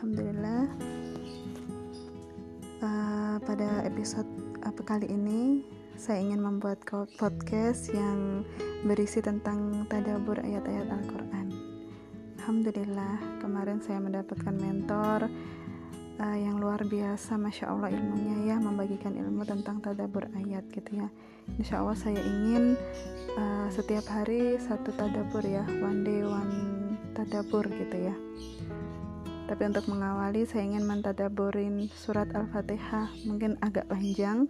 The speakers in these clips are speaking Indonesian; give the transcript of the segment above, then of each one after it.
Alhamdulillah. Uh, pada episode apa kali ini saya ingin membuat podcast yang berisi tentang tadabur ayat-ayat Al-Quran. Alhamdulillah kemarin saya mendapatkan mentor uh, yang luar biasa. Masya Allah ilmunya ya membagikan ilmu tentang tadabur ayat gitu ya. Insya Allah saya ingin uh, setiap hari satu tadabur ya one day one tadabur gitu ya tapi untuk mengawali saya ingin mentadaburin surat Al-Fatihah. Mungkin agak panjang.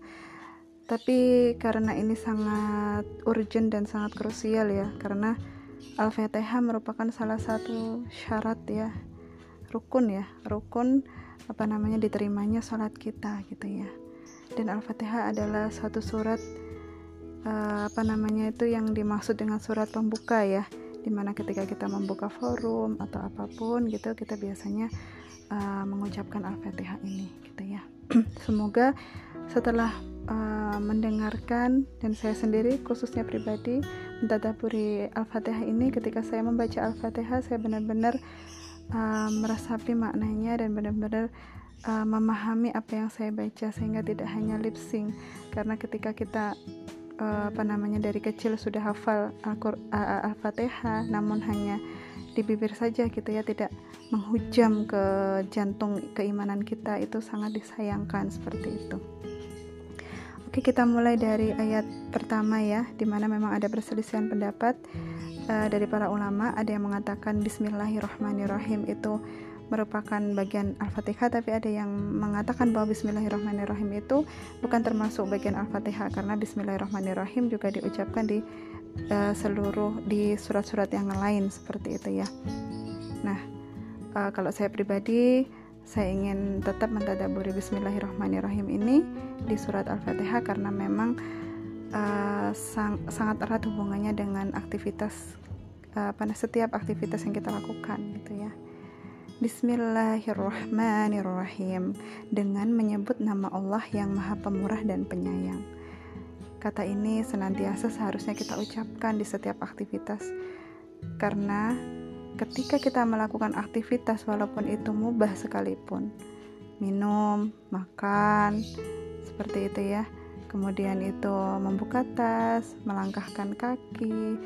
Tapi karena ini sangat urgent dan sangat krusial ya. Karena Al-Fatihah merupakan salah satu syarat ya. Rukun ya. Rukun apa namanya diterimanya salat kita gitu ya. Dan Al-Fatihah adalah satu surat uh, apa namanya itu yang dimaksud dengan surat pembuka ya di mana ketika kita membuka forum atau apa pun gitu kita biasanya uh, mengucapkan al-fatihah ini gitu ya. Semoga setelah uh, mendengarkan dan saya sendiri khususnya pribadi mentadaburi al-fatihah ini ketika saya membaca al-fatihah saya benar-benar uh, meresapi maknanya dan benar-benar uh, memahami apa yang saya baca sehingga tidak hanya lip sync. Karena ketika kita uh, apa namanya dari kecil sudah hafal Al-Fatihah namun hanya di bibir saja gitu ya tidak menghujam ke jantung keimanan kita itu sangat disayangkan seperti itu. Oke, kita mulai dari ayat pertama ya, di mana memang ada perselisihan pendapat uh, dari para ulama. Ada yang mengatakan Bismillahirrahmanirrahim itu merupakan bagian Al-Fatihah tapi ada yang mengatakan bahwa Bismillahirrahmanirrahim itu bukan termasuk bagian Al-Fatihah karena Bismillahirrahmanirrahim juga diucapkan di uh, seluruh di surat-surat yang lain seperti itu ya. Nah, uh, kalau saya pribadi saya ingin tetap mentadaburi Bismillahirrahmanirrahim ini di surat Al-Fatihah karena memang uh, sang, sangat erat hubungannya dengan aktivitas uh, pada setiap aktivitas yang kita lakukan gitu ya. Bismillahirrahmanirrahim dengan menyebut nama Allah yang Maha Pemurah dan Penyayang. Kata ini senantiasa seharusnya kita ucapkan di setiap aktivitas karena ketika kita melakukan aktivitas walaupun itu mubah sekalipun, minum, makan, seperti itu ya. Kemudian itu membuka tas, melangkahkan kaki,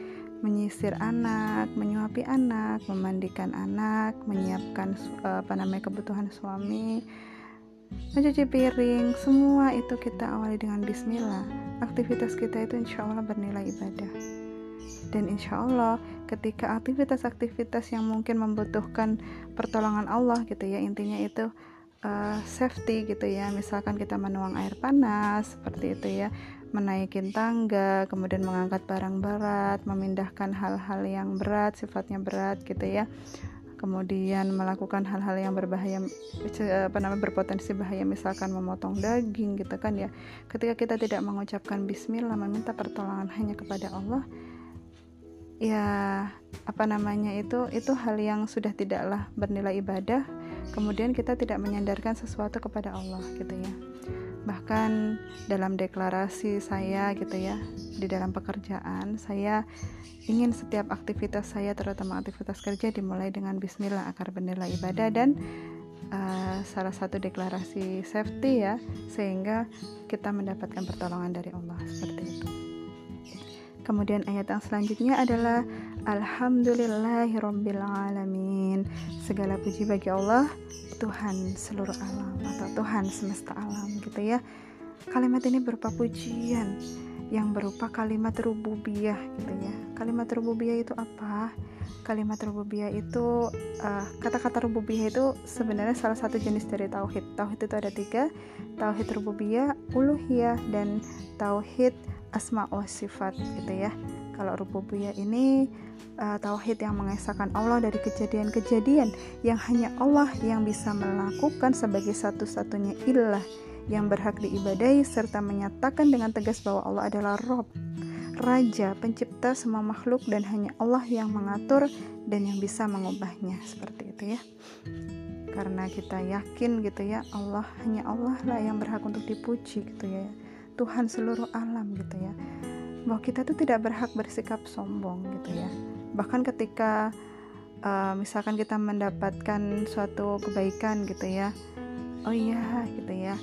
menyisir anak, menyuapi anak, memandikan anak, menyiapkan apa namanya kebutuhan suami, mencuci piring, semua itu kita awali dengan bismillah. Aktivitas kita itu insya Allah bernilai ibadah. Dan insya Allah ketika aktivitas-aktivitas yang mungkin membutuhkan pertolongan Allah gitu ya intinya itu uh, safety gitu ya misalkan kita menuang air panas seperti itu ya menaikin tangga, kemudian mengangkat barang berat, memindahkan hal-hal yang berat, sifatnya berat gitu ya. Kemudian melakukan hal-hal yang berbahaya apa namanya berpotensi bahaya misalkan memotong daging gitu kan ya. Ketika kita tidak mengucapkan bismillah meminta pertolongan hanya kepada Allah ya apa namanya itu itu hal yang sudah tidaklah bernilai ibadah kemudian kita tidak menyandarkan sesuatu kepada Allah gitu ya bahkan dalam deklarasi saya gitu ya di dalam pekerjaan saya ingin setiap aktivitas saya terutama aktivitas kerja dimulai dengan Bismillah agar bernilai ibadah dan uh, salah satu deklarasi safety ya sehingga kita mendapatkan pertolongan dari Allah seperti itu. Kemudian ayat yang selanjutnya adalah Alhamdulillahirobbilalamin segala puji bagi Allah Tuhan seluruh alam atau Tuhan semesta alam gitu ya. Kalimat ini berupa pujian yang berupa kalimat rububiyah gitu ya. Kalimat rububiyah itu apa? Kalimat rububiyah itu uh, kata-kata rububiyah itu sebenarnya salah satu jenis dari tauhid. Tauhid itu ada tiga tauhid rububiyah uluhiyah dan tauhid asma wa sifat gitu ya kalau rububiyah ini uh, tauhid yang mengesahkan Allah dari kejadian-kejadian yang hanya Allah yang bisa melakukan sebagai satu-satunya ilah yang berhak diibadahi serta menyatakan dengan tegas bahwa Allah adalah Rob, Raja, pencipta semua makhluk dan hanya Allah yang mengatur dan yang bisa mengubahnya seperti itu ya. Karena kita yakin gitu ya Allah hanya Allah lah yang berhak untuk dipuji gitu ya. Tuhan seluruh alam gitu ya. Bahwa kita tuh tidak berhak bersikap sombong gitu ya. Bahkan ketika uh, misalkan kita mendapatkan suatu kebaikan gitu ya. Oh iya gitu ya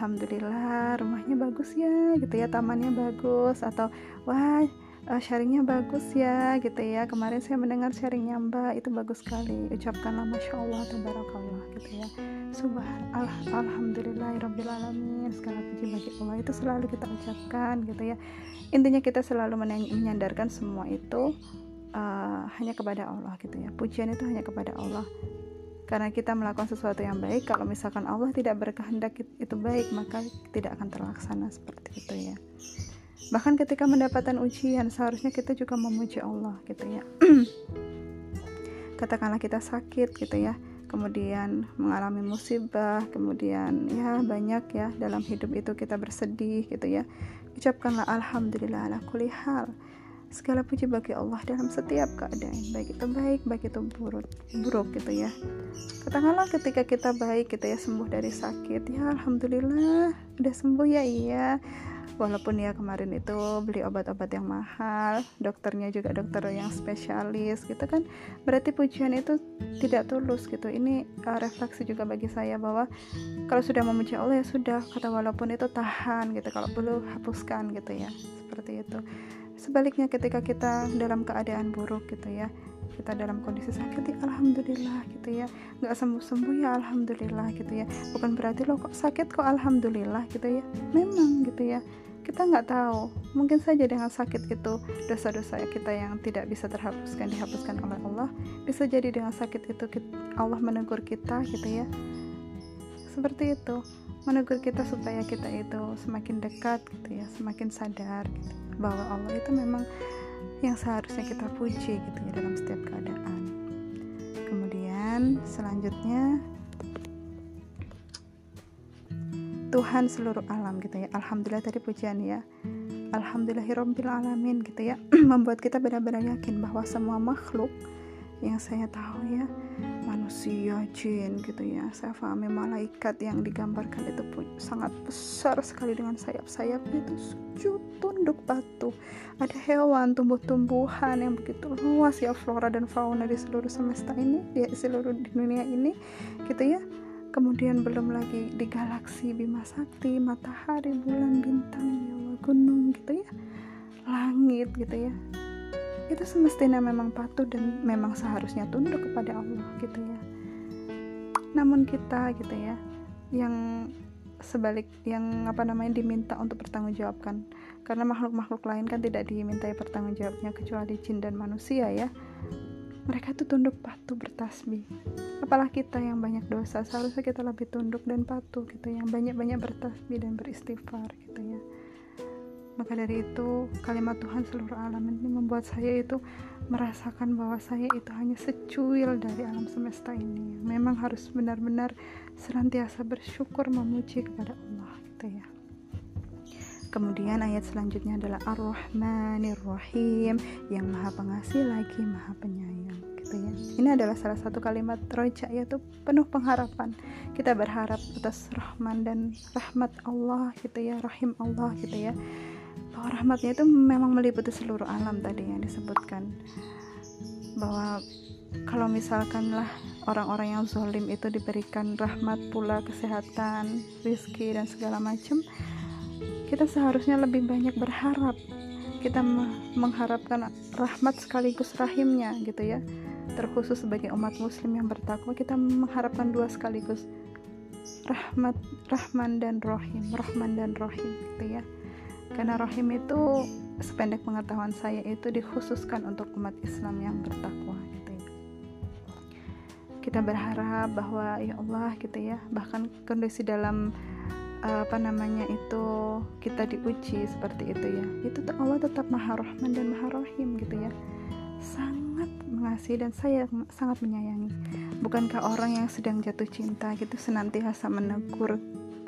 alhamdulillah rumahnya bagus ya gitu ya tamannya bagus atau wah uh, sharingnya bagus ya gitu ya. Kemarin saya mendengar sharingnya mbak. Itu bagus sekali. Ucapkanlah masya Allah tabarakallah gitu ya. Subhan al alhamdulillah alamin. Segala puji bagi Allah. Itu selalu kita ucapkan gitu ya. Intinya kita selalu menyandarkan semua itu uh, hanya kepada Allah gitu ya. Pujian itu hanya kepada Allah. Karena kita melakukan sesuatu yang baik kalau misalkan Allah tidak berkehendak itu baik maka tidak akan terlaksana seperti itu ya bahkan ketika mendapatkan ujian seharusnya kita juga memuji Allah gitu ya. Katakanlah kita sakit gitu ya. Kemudian mengalami musibah kemudian ya banyak ya dalam hidup itu kita bersedih gitu ya. Ucapkanlah alhamdulillah ala kulli hal. Segala puji bagi Allah dalam setiap keadaan baik itu baik baik itu buruk buruk gitu ya. Katakanlah ketika kita baik kita gitu ya sembuh dari sakit ya alhamdulillah udah sembuh ya iya walaupun ya kemarin itu beli obat-obat yang mahal dokternya juga dokter yang spesialis gitu kan berarti pujian itu tidak tulus gitu. Ini uh, refleksi juga bagi saya bahwa kalau sudah memuji Allah ya sudah kata walaupun itu tahan gitu kalau perlu hapuskan gitu ya seperti itu. Sebaliknya ketika kita dalam keadaan buruk gitu ya kita dalam kondisi sakit ya alhamdulillah gitu ya. Nggak sembuh sembuh ya alhamdulillah gitu ya. Bukan berarti lo kok sakit kok alhamdulillah gitu ya. Memang gitu ya. Kita nggak tahu. Mungkin saja dengan sakit itu dosa-dosa kita yang tidak bisa terhapuskan dihapuskan oleh Allah bisa jadi dengan sakit itu Allah menegur kita gitu ya. Seperti itu. Menegur kita supaya kita itu semakin dekat gitu ya semakin sadar gitu. Bahwa Allah itu memang yang seharusnya kita puji gitu ya dalam setiap keadaan. Kemudian selanjutnya Tuhan seluruh alam gitu ya. Alhamdulillah tadi pujian ya. Alhamdulillahirabbil alamin gitu ya. Membuat kita benar-benar yakin bahwa semua makhluk yang saya tahu ya manusia jin gitu ya saya pahami malaikat yang digambarkan itu pun sangat besar sekali dengan sayap-sayap itu sujud tunduk batu. Ada hewan tumbuh-tumbuhan yang begitu luas ya flora dan fauna di seluruh semesta ini di seluruh dunia ini gitu ya. Kemudian belum lagi di galaksi Bima Sakti matahari bulan bintang ya gunung gitu ya. Langit gitu ya. Itu semestinya memang patuh dan memang seharusnya tunduk kepada Allah gitu ya. Namun kita gitu ya yang sebalik yang apa namanya diminta untuk bertanggungjawabkan. Karena makhluk-makhluk lain kan tidak dimintai pertanggungjawabnya kecuali jin dan manusia ya. Mereka itu tunduk patuh bertasbih. Apalah kita yang banyak dosa seharusnya kita lebih tunduk dan patuh gitu. Yang banyak-banyak bertasbih dan beristighfar gitu ya maka dari itu kalimat Tuhan seluruh alam ini membuat saya itu merasakan bahwa saya itu hanya secuil dari alam semesta ini memang harus benar-benar senantiasa bersyukur memuji kepada Allah gitu ya Kemudian ayat selanjutnya adalah Ar-Rahmanir Rahim yang Maha Pengasih lagi Maha Penyayang gitu ya. Ini adalah salah satu kalimat roja yaitu penuh pengharapan. Kita berharap atas Rahman dan rahmat Allah gitu ya, Rahim Allah gitu ya bahwa rahmatnya itu memang meliputi seluruh alam tadi yang disebutkan. Bahwa kalau misalkanlah orang-orang yang zolim itu diberikan rahmat pula kesehatan, rizki dan segala macam kita seharusnya lebih banyak berharap. Kita mengharapkan rahmat sekaligus rahimnya gitu ya. Terkhusus sebagai umat muslim yang bertakwa kita mengharapkan dua sekaligus. Rahmat rahman dan rohim rahman dan rohim gitu ya karena rahim itu sependek pengetahuan saya itu dikhususkan untuk umat Islam yang bertakwa gitu ya. Kita berharap bahwa ya Allah gitu ya, bahkan kondisi dalam apa namanya itu kita diuji seperti itu ya. Itu Allah tetap Maha Rahman dan Maha Rahim gitu ya. Sangat mengasihi dan saya sangat menyayangi. Bukankah orang yang sedang jatuh cinta gitu senantiasa menegur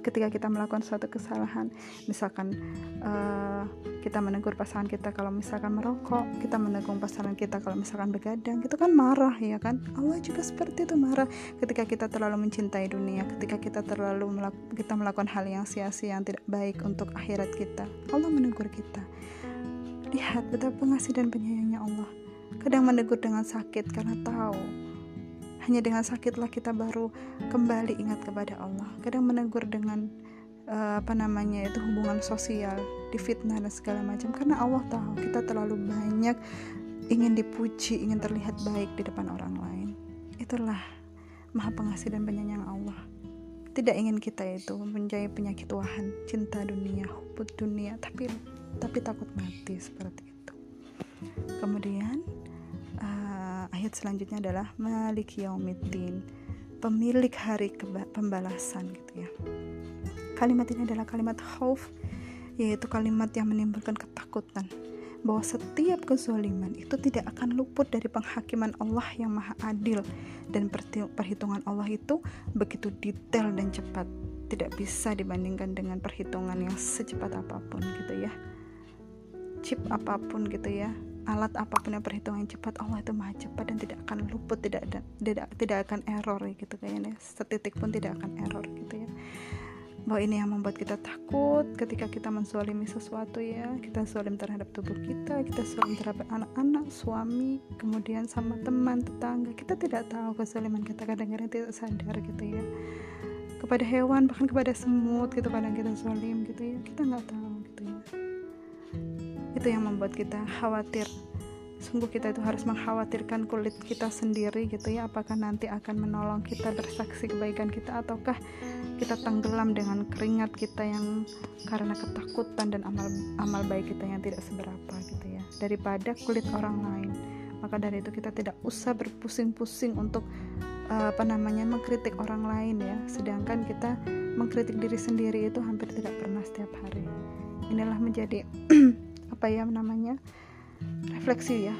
ketika kita melakukan suatu kesalahan. Misalkan uh, kita menegur pasangan kita kalau misalkan merokok kita menegur pasangan kita kalau misalkan begadang itu kan marah ya kan? Allah juga seperti itu marah. Ketika kita terlalu mencintai dunia ketika kita terlalu melak kita melakukan hal yang sia-sia yang tidak baik untuk akhirat kita Allah menegur kita. Lihat betapa pengasih dan penyayangnya Allah. Kadang menegur dengan sakit karena tahu hanya dengan sakitlah kita baru kembali ingat kepada Allah. Kadang menegur dengan uh, apa namanya itu hubungan sosial difitnah dan segala macam. Karena Allah tahu kita terlalu banyak ingin dipuji ingin terlihat baik di depan orang lain. Itulah maha pengasih dan penyayang Allah. Tidak ingin kita itu menjadi penyakit wahan cinta dunia hubut dunia tapi tapi takut mati seperti itu. Kemudian ayat selanjutnya adalah Malik Yaumiddin pemilik hari pembalasan gitu ya. Kalimat ini adalah kalimat khauf yaitu kalimat yang menimbulkan ketakutan bahwa setiap kezaliman itu tidak akan luput dari penghakiman Allah yang maha adil. Dan perhitungan Allah itu begitu detail dan cepat tidak bisa dibandingkan dengan perhitungan yang secepat apa pun gitu ya. Chip apa pun gitu ya alat apa pun yang perhitungan cepat Allah itu maha cepat dan tidak akan luput tidak ada tidak tidak akan error gitu kayaknya setitik pun tidak akan error gitu ya. Bahwa ini yang membuat kita takut ketika kita mensualimi sesuatu ya. Kita sualim terhadap tubuh kita kita sualim terhadap anak-anak suami kemudian sama teman tetangga. Kita tidak tahu kesaliman kita kadang-kadang tidak sadar gitu ya. Kepada hewan bahkan kepada semut gitu kadang kita sualim gitu ya. Kita nggak tahu gitu ya itu yang membuat kita khawatir. Sungguh kita itu harus mengkhawatirkan kulit kita sendiri gitu ya apakah nanti akan menolong kita bersaksi kebaikan kita ataukah kita tenggelam dengan keringat kita yang karena ketakutan dan amal amal baik kita yang tidak seberapa gitu ya. Daripada kulit orang lain. Maka dari itu kita tidak usah berpusing-pusing untuk uh, apa namanya mengkritik orang lain ya. Sedangkan kita mengkritik diri sendiri itu hampir tidak pernah setiap hari. Inilah menjadi apa ya namanya refleksi ya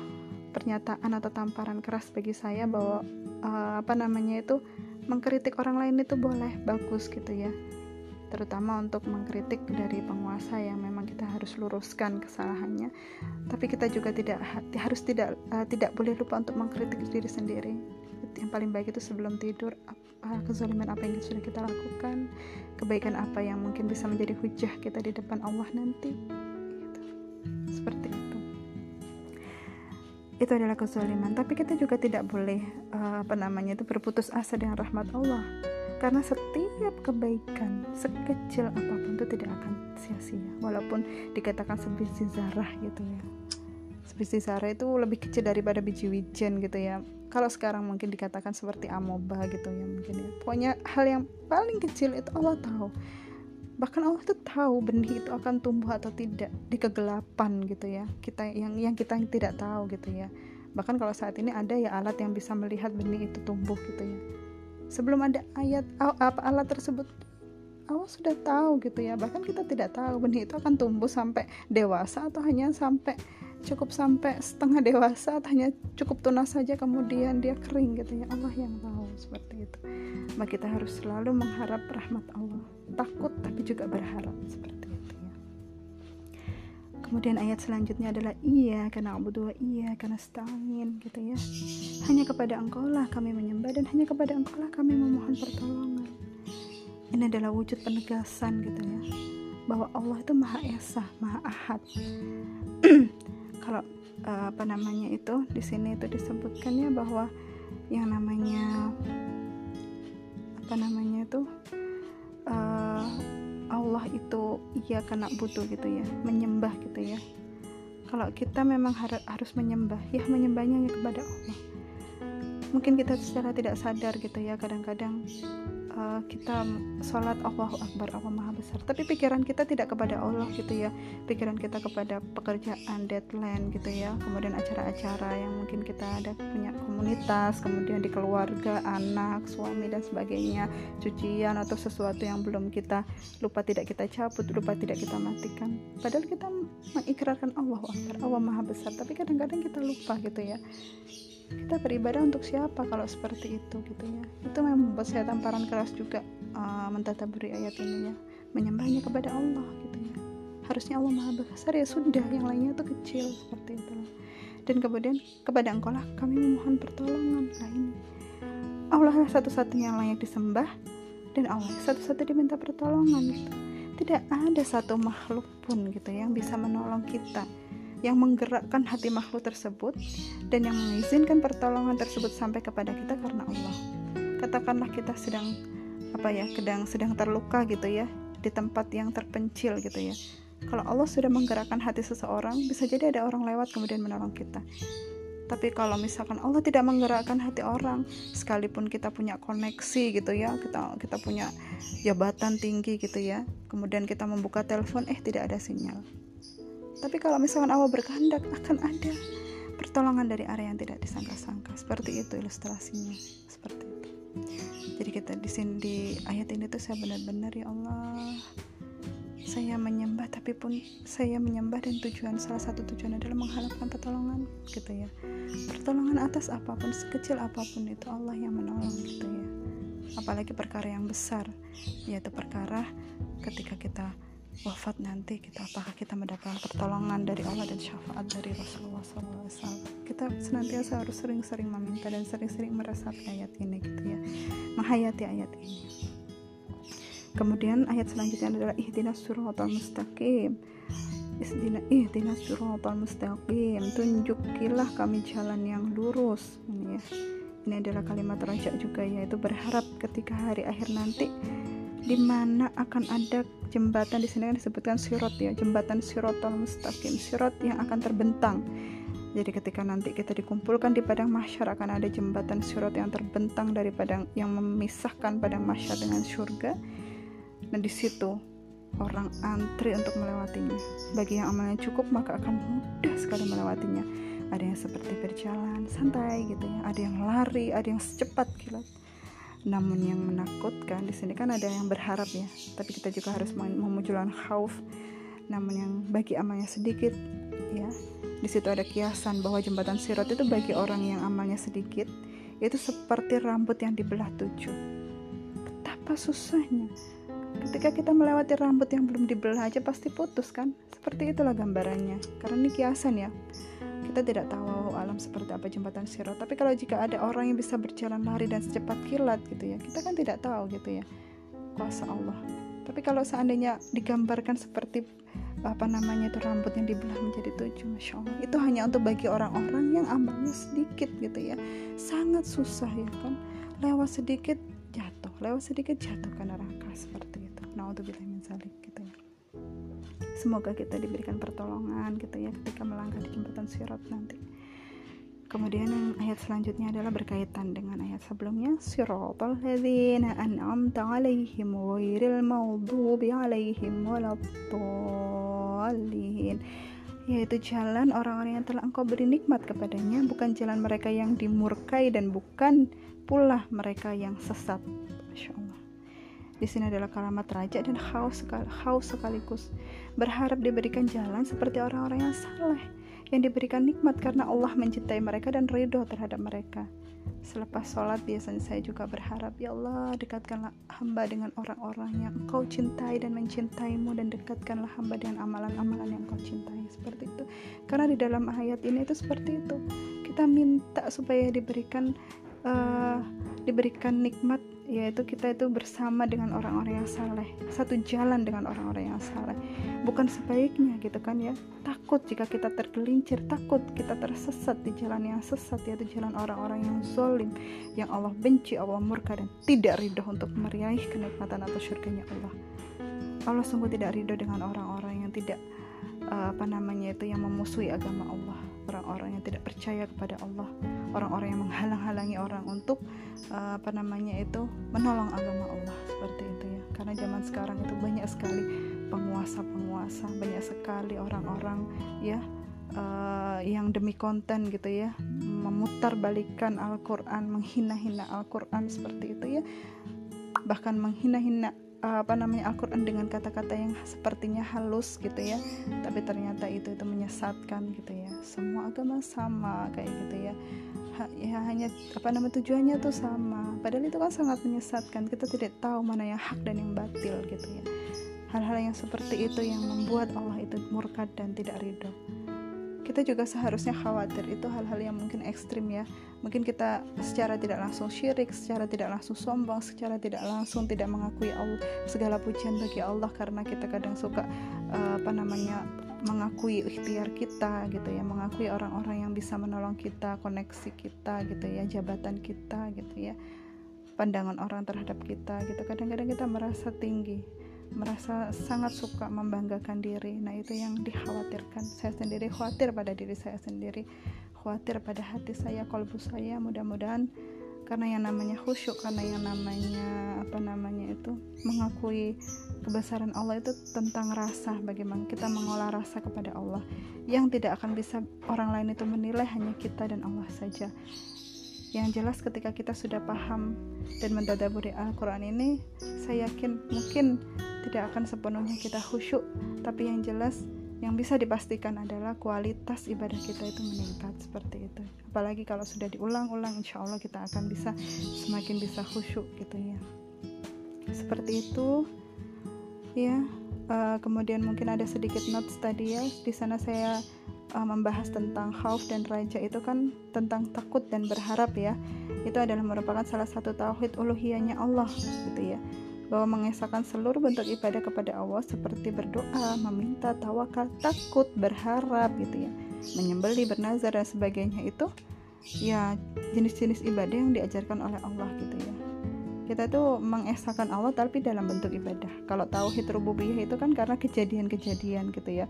pernyataan atau tamparan keras bagi saya bahwa uh, apa namanya itu mengkritik orang lain itu boleh bagus gitu ya. Terutama untuk mengkritik dari penguasa yang memang kita harus luruskan kesalahannya. Tapi kita juga tidak harus tidak uh, tidak boleh lupa untuk mengkritik diri sendiri. Yang paling baik itu sebelum tidur apa kezaliman apa yang sudah kita lakukan kebaikan apa yang mungkin bisa menjadi hujah kita di depan Allah nanti itu adalah kezaliman. Tapi kita juga tidak boleh uh, apa namanya itu berputus asa dengan rahmat Allah. Karena setiap kebaikan sekecil apa pun itu tidak akan sia-sia. Walaupun dikatakan sebiji zarah gitu ya. Sebiji zarah itu lebih kecil daripada biji wijen gitu ya. Kalau sekarang mungkin dikatakan seperti amoeba gitu ya mungkin ya. Pokoknya hal yang paling kecil itu Allah tahu bahkan Allah tuh tahu benih itu akan tumbuh atau tidak di kegelapan gitu ya. Kita yang yang kita tidak tahu gitu ya. Bahkan kalau saat ini ada ya alat yang bisa melihat benih itu tumbuh gitu ya. Sebelum ada ayat apa alat tersebut Allah sudah tahu gitu ya. Bahkan kita tidak tahu benih itu akan tumbuh sampai dewasa atau hanya sampai cukup sampai setengah dewasa hanya cukup tunas saja kemudian dia kering gitu ya Allah yang tahu seperti itu. Maka kita harus selalu mengharap rahmat Allah. Takut tapi juga berharap seperti itu ya. Kemudian ayat selanjutnya adalah iya karena dua iya karena setangin gitu ya. Hanya kepada engkau lah kami menyembah dan hanya kepada engkau lah kami memohon pertolongan. Ini adalah wujud penegasan gitu ya bahwa Allah itu maha esa maha ahad kalau uh, apa namanya itu di sini itu disebutkan ya bahwa yang namanya apa namanya itu uh, Allah itu iya karena butuh gitu ya menyembah gitu ya. Kalau kita memang har harus menyembah ya menyembahnya hanya kepada Allah. Mungkin kita secara tidak sadar gitu ya kadang-kadang uh, kita sholat Allahu Akbar Allah Maha Besar. Tapi pikiran kita tidak kepada Allah gitu ya. Pikiran kita kepada pekerjaan deadline gitu ya. Kemudian acara-acara yang mungkin kita ada punya komunitas kemudian di keluarga anak suami dan sebagainya. Cucian atau sesuatu yang belum kita lupa tidak kita cabut lupa tidak kita matikan. Padahal kita mengikrarkan Allah Akbar Allah Maha Besar. Tapi kadang-kadang kita lupa gitu ya kita beribadah untuk siapa kalau seperti itu gitu ya. Itu memang membuat saya tamparan keras juga uh, beri ayat ini ya. Menyembahnya kepada Allah gitu ya. Harusnya Allah maha besar ya sudah yang lainnya itu kecil seperti itu. Dan kemudian kepada engkau lah kami memohon pertolongan. Nah ini. Allah lah satu-satunya yang layak disembah dan Allah satu-satu diminta pertolongan gitu. Tidak ada satu makhluk pun gitu yang bisa menolong kita yang menggerakkan hati makhluk tersebut dan yang mengizinkan pertolongan tersebut sampai kepada kita karena Allah. Katakanlah kita sedang apa ya, sedang sedang terluka gitu ya di tempat yang terpencil gitu ya. Kalau Allah sudah menggerakkan hati seseorang, bisa jadi ada orang lewat kemudian menolong kita. Tapi kalau misalkan Allah tidak menggerakkan hati orang, sekalipun kita punya koneksi gitu ya, kita kita punya jabatan tinggi gitu ya, kemudian kita membuka telepon, eh tidak ada sinyal. Tapi kalau misalkan Allah berkehendak, akan ada pertolongan dari area yang tidak disangka-sangka. Seperti itu ilustrasinya, seperti itu. Jadi kita di sini di ayat ini tuh saya benar-benar ya Allah saya menyembah tapi pun saya menyembah dan tujuan salah satu tujuan adalah mengharapkan pertolongan gitu ya pertolongan atas apa pun sekecil apa pun itu Allah yang menolong gitu ya apalagi perkara yang besar yaitu perkara ketika kita wafat nanti kita apakah kita mendapatkan pertolongan dari Allah dan syafaat dari Rasulullah SAW kita senantiasa harus sering-sering meminta dan sering-sering meresapi ayat ini gitu ya menghayati ayat ini Kemudian ayat selanjutnya adalah ihdinas suratal mustaqim. Ihdina ihdinas suratal mustaqim. Tunjukilah kami jalan yang lurus. Ini ya. Ini adalah kalimat raja juga yaitu berharap ketika hari akhir nanti di mana akan ada jembatan di sini kan disebutkan sirot ya jembatan sirotol mustaqim sirot yang akan terbentang jadi ketika nanti kita dikumpulkan di padang mahsyar akan ada jembatan sirot yang terbentang dari padang yang memisahkan padang mahsyar dengan surga dan di situ orang antri untuk melewatinya. Bagi yang amalnya cukup maka akan mudah sekali melewatinya. Ada yang seperti berjalan santai gitu ya, ada yang lari, ada yang secepat kilat. Namun yang menakutkan di sini kan ada yang berharap ya, tapi kita juga harus memunculkan khauf. Namun yang bagi amalnya sedikit ya, di situ ada kiasan bahwa jembatan sirot itu bagi orang yang amalnya sedikit itu seperti rambut yang dibelah tujuh. Betapa susahnya. Ketika kita melewati rambut yang belum dibelah aja pasti putus kan? Seperti itulah gambarannya. Karena ini kiasan ya kita tidak tahu alam seperti apa jembatan sirot tapi kalau jika ada orang yang bisa berjalan lari dan secepat kilat gitu ya kita kan tidak tahu gitu ya kuasa Allah. Tapi kalau seandainya digambarkan seperti apa namanya itu rambut yang dibelah menjadi tujuh masya Allah. Itu hanya untuk bagi orang-orang yang amalnya sedikit gitu ya. Sangat susah ya kan. Lewat sedikit jatuh lewat sedikit jatuh ke neraka seperti naudzubillah min zalik gitu ya semoga kita diberikan pertolongan gitu ya ketika melangkah di jembatan sirat nanti. Kemudian yang ayat selanjutnya adalah berkaitan dengan ayat sebelumnya. Siratal ladzina an'amta 'alaihim ghairil maghdubi 'alaihim waladdallin. Yaitu jalan orang-orang yang telah engkau beri nikmat kepadanya bukan jalan mereka yang dimurkai dan bukan pula mereka yang sesat. Masya di sini adalah kalimat raja dan haus, haus sekaligus. Berharap diberikan jalan seperti orang-orang yang saleh, yang diberikan nikmat karena Allah mencintai mereka dan ridho terhadap mereka. Selepas sholat biasanya saya juga berharap Ya Allah dekatkanlah hamba dengan orang-orang yang engkau cintai dan mencintaimu Dan dekatkanlah hamba dengan amalan-amalan yang engkau cintai Seperti itu Karena di dalam ayat ini itu seperti itu Kita minta supaya diberikan uh, diberikan nikmat yaitu kita itu bersama dengan orang-orang yang saleh. Satu jalan dengan orang-orang yang saleh. Bukan sebaiknya gitu kan ya. Takut jika kita tergelincir takut kita tersesat di jalan yang sesat yaitu jalan orang-orang yang zolim yang Allah benci Allah murka dan tidak ridho untuk meraih kenikmatan atau surganya Allah. Allah sungguh tidak ridho dengan orang-orang yang tidak uh, apa namanya itu yang memusuhi agama Allah. Orang-orang yang tidak percaya kepada Allah orang-orang yang menghalang-halangi orang untuk uh, apa namanya itu menolong agama Allah seperti itu ya. Karena zaman sekarang itu banyak sekali penguasa-penguasa banyak sekali orang-orang ya uh, yang demi konten gitu ya memutar balikan Al-Quran menghina-hina Al-Quran seperti itu ya. Bahkan menghina-hina apa namanya Al-Quran dengan kata-kata yang sepertinya halus gitu ya. Tapi ternyata itu itu menyesatkan gitu ya. Semua agama sama kayak gitu ya ya hanya apa nama tujuannya tuh sama. Padahal itu kan sangat menyesatkan. Kita tidak tahu mana yang hak dan yang batil gitu ya. Hal-hal yang seperti itu yang membuat Allah itu murka dan tidak ridho. Kita juga seharusnya khawatir. Itu hal-hal yang mungkin ekstrim ya. Mungkin kita secara tidak langsung syirik secara tidak langsung sombong secara tidak langsung tidak mengakui Allah segala pujian bagi Allah karena kita kadang suka uh, apa namanya mengakui ikhtiar kita gitu ya mengakui orang-orang yang bisa menolong kita koneksi kita gitu ya jabatan kita gitu ya pandangan orang terhadap kita gitu. Kadang-kadang kita merasa tinggi merasa sangat suka membanggakan diri. Nah itu yang dikhawatirkan. Saya sendiri khawatir pada diri saya sendiri khawatir pada hati saya kolbu saya. Mudah-mudahan karena yang namanya khusyuk karena yang namanya apa namanya itu mengakui kebesaran Allah itu tentang rasa bagaimana kita mengolah rasa kepada Allah. Yang tidak akan bisa orang lain itu menilai hanya kita dan Allah saja. Yang jelas ketika kita sudah paham dan mentadaburi Al-Quran ini saya yakin mungkin tidak akan sepenuhnya kita khusyuk. Tapi yang jelas yang bisa dipastikan adalah kualitas ibadah kita itu meningkat seperti itu. Apalagi kalau sudah diulang-ulang insya Allah kita akan bisa semakin bisa khusyuk gitu ya. Seperti itu ya. Uh, kemudian mungkin ada sedikit notes tadi ya. Di sana saya uh, membahas tentang khauf dan raja itu kan tentang takut dan berharap ya. Itu adalah merupakan salah satu tauhid uluhiyahnya Allah gitu ya bahwa mengesahkan seluruh bentuk ibadah kepada Allah seperti berdoa, meminta, tawakal, takut, berharap gitu ya, menyembeli, bernazar dan sebagainya itu ya jenis-jenis ibadah yang diajarkan oleh Allah gitu ya kita tuh mengesahkan Allah tapi dalam bentuk ibadah. Kalau tauhid rububiyah itu kan karena kejadian-kejadian gitu ya.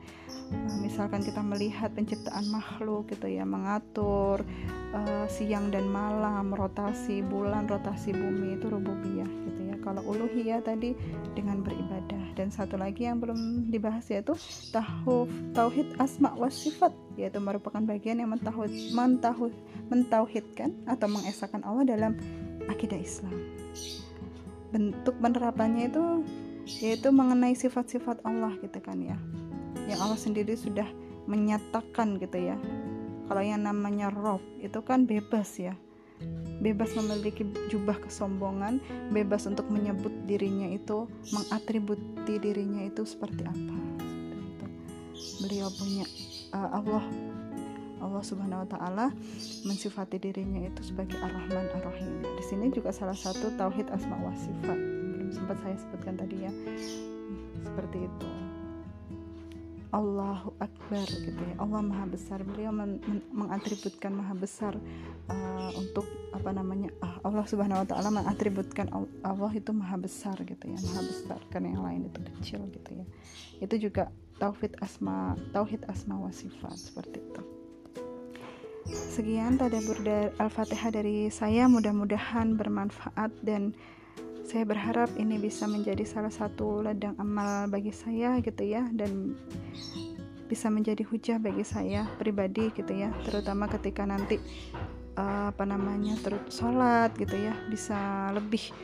Nah, misalkan kita melihat penciptaan makhluk gitu ya mengatur uh, siang dan malam rotasi bulan rotasi bumi itu rububiyah gitu ya. Kalau uluhiyah tadi dengan beribadah. Dan satu lagi yang belum dibahas yaitu tahuf tauhid asma wa sifat yaitu merupakan bagian yang mentauhid mentauhid mentauhidkan atau mengesahkan Allah dalam akidah Islam. Bentuk penerapannya itu yaitu mengenai sifat-sifat Allah gitu kan ya. Yang Allah sendiri sudah menyatakan gitu ya. Kalau yang namanya Rob itu kan bebas ya. Bebas memiliki jubah kesombongan, bebas untuk menyebut dirinya itu, mengatributi dirinya itu seperti apa. Beliau punya uh, Allah Allah Subhanahu wa taala mensifati dirinya itu sebagai Ar-Rahman Ar-Rahim. Di sini juga salah satu tauhid asma wa sifat. Belum sempat saya sebutkan tadi ya. Seperti itu. Allahu Akbar gitu ya Allah Maha Besar beliau men men mengatributkan Maha Besar uh, untuk apa namanya uh, Allah Subhanahu Wa Taala mengatributkan Allah itu Maha Besar gitu ya Maha Besar karena yang lain itu kecil gitu ya itu juga tauhid asma tauhid asma wa sifat seperti itu Sekian tadabur Al-Fatihah dari saya, mudah-mudahan bermanfaat dan saya berharap ini bisa menjadi salah satu ladang amal bagi saya gitu ya dan bisa menjadi hujah bagi saya pribadi gitu ya, terutama ketika nanti uh, apa namanya terus sholat gitu ya bisa lebih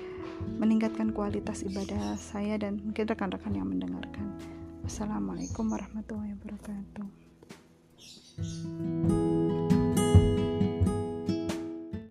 meningkatkan kualitas ibadah saya dan mungkin rekan-rekan yang mendengarkan. Wassalamualaikum warahmatullahi wabarakatuh.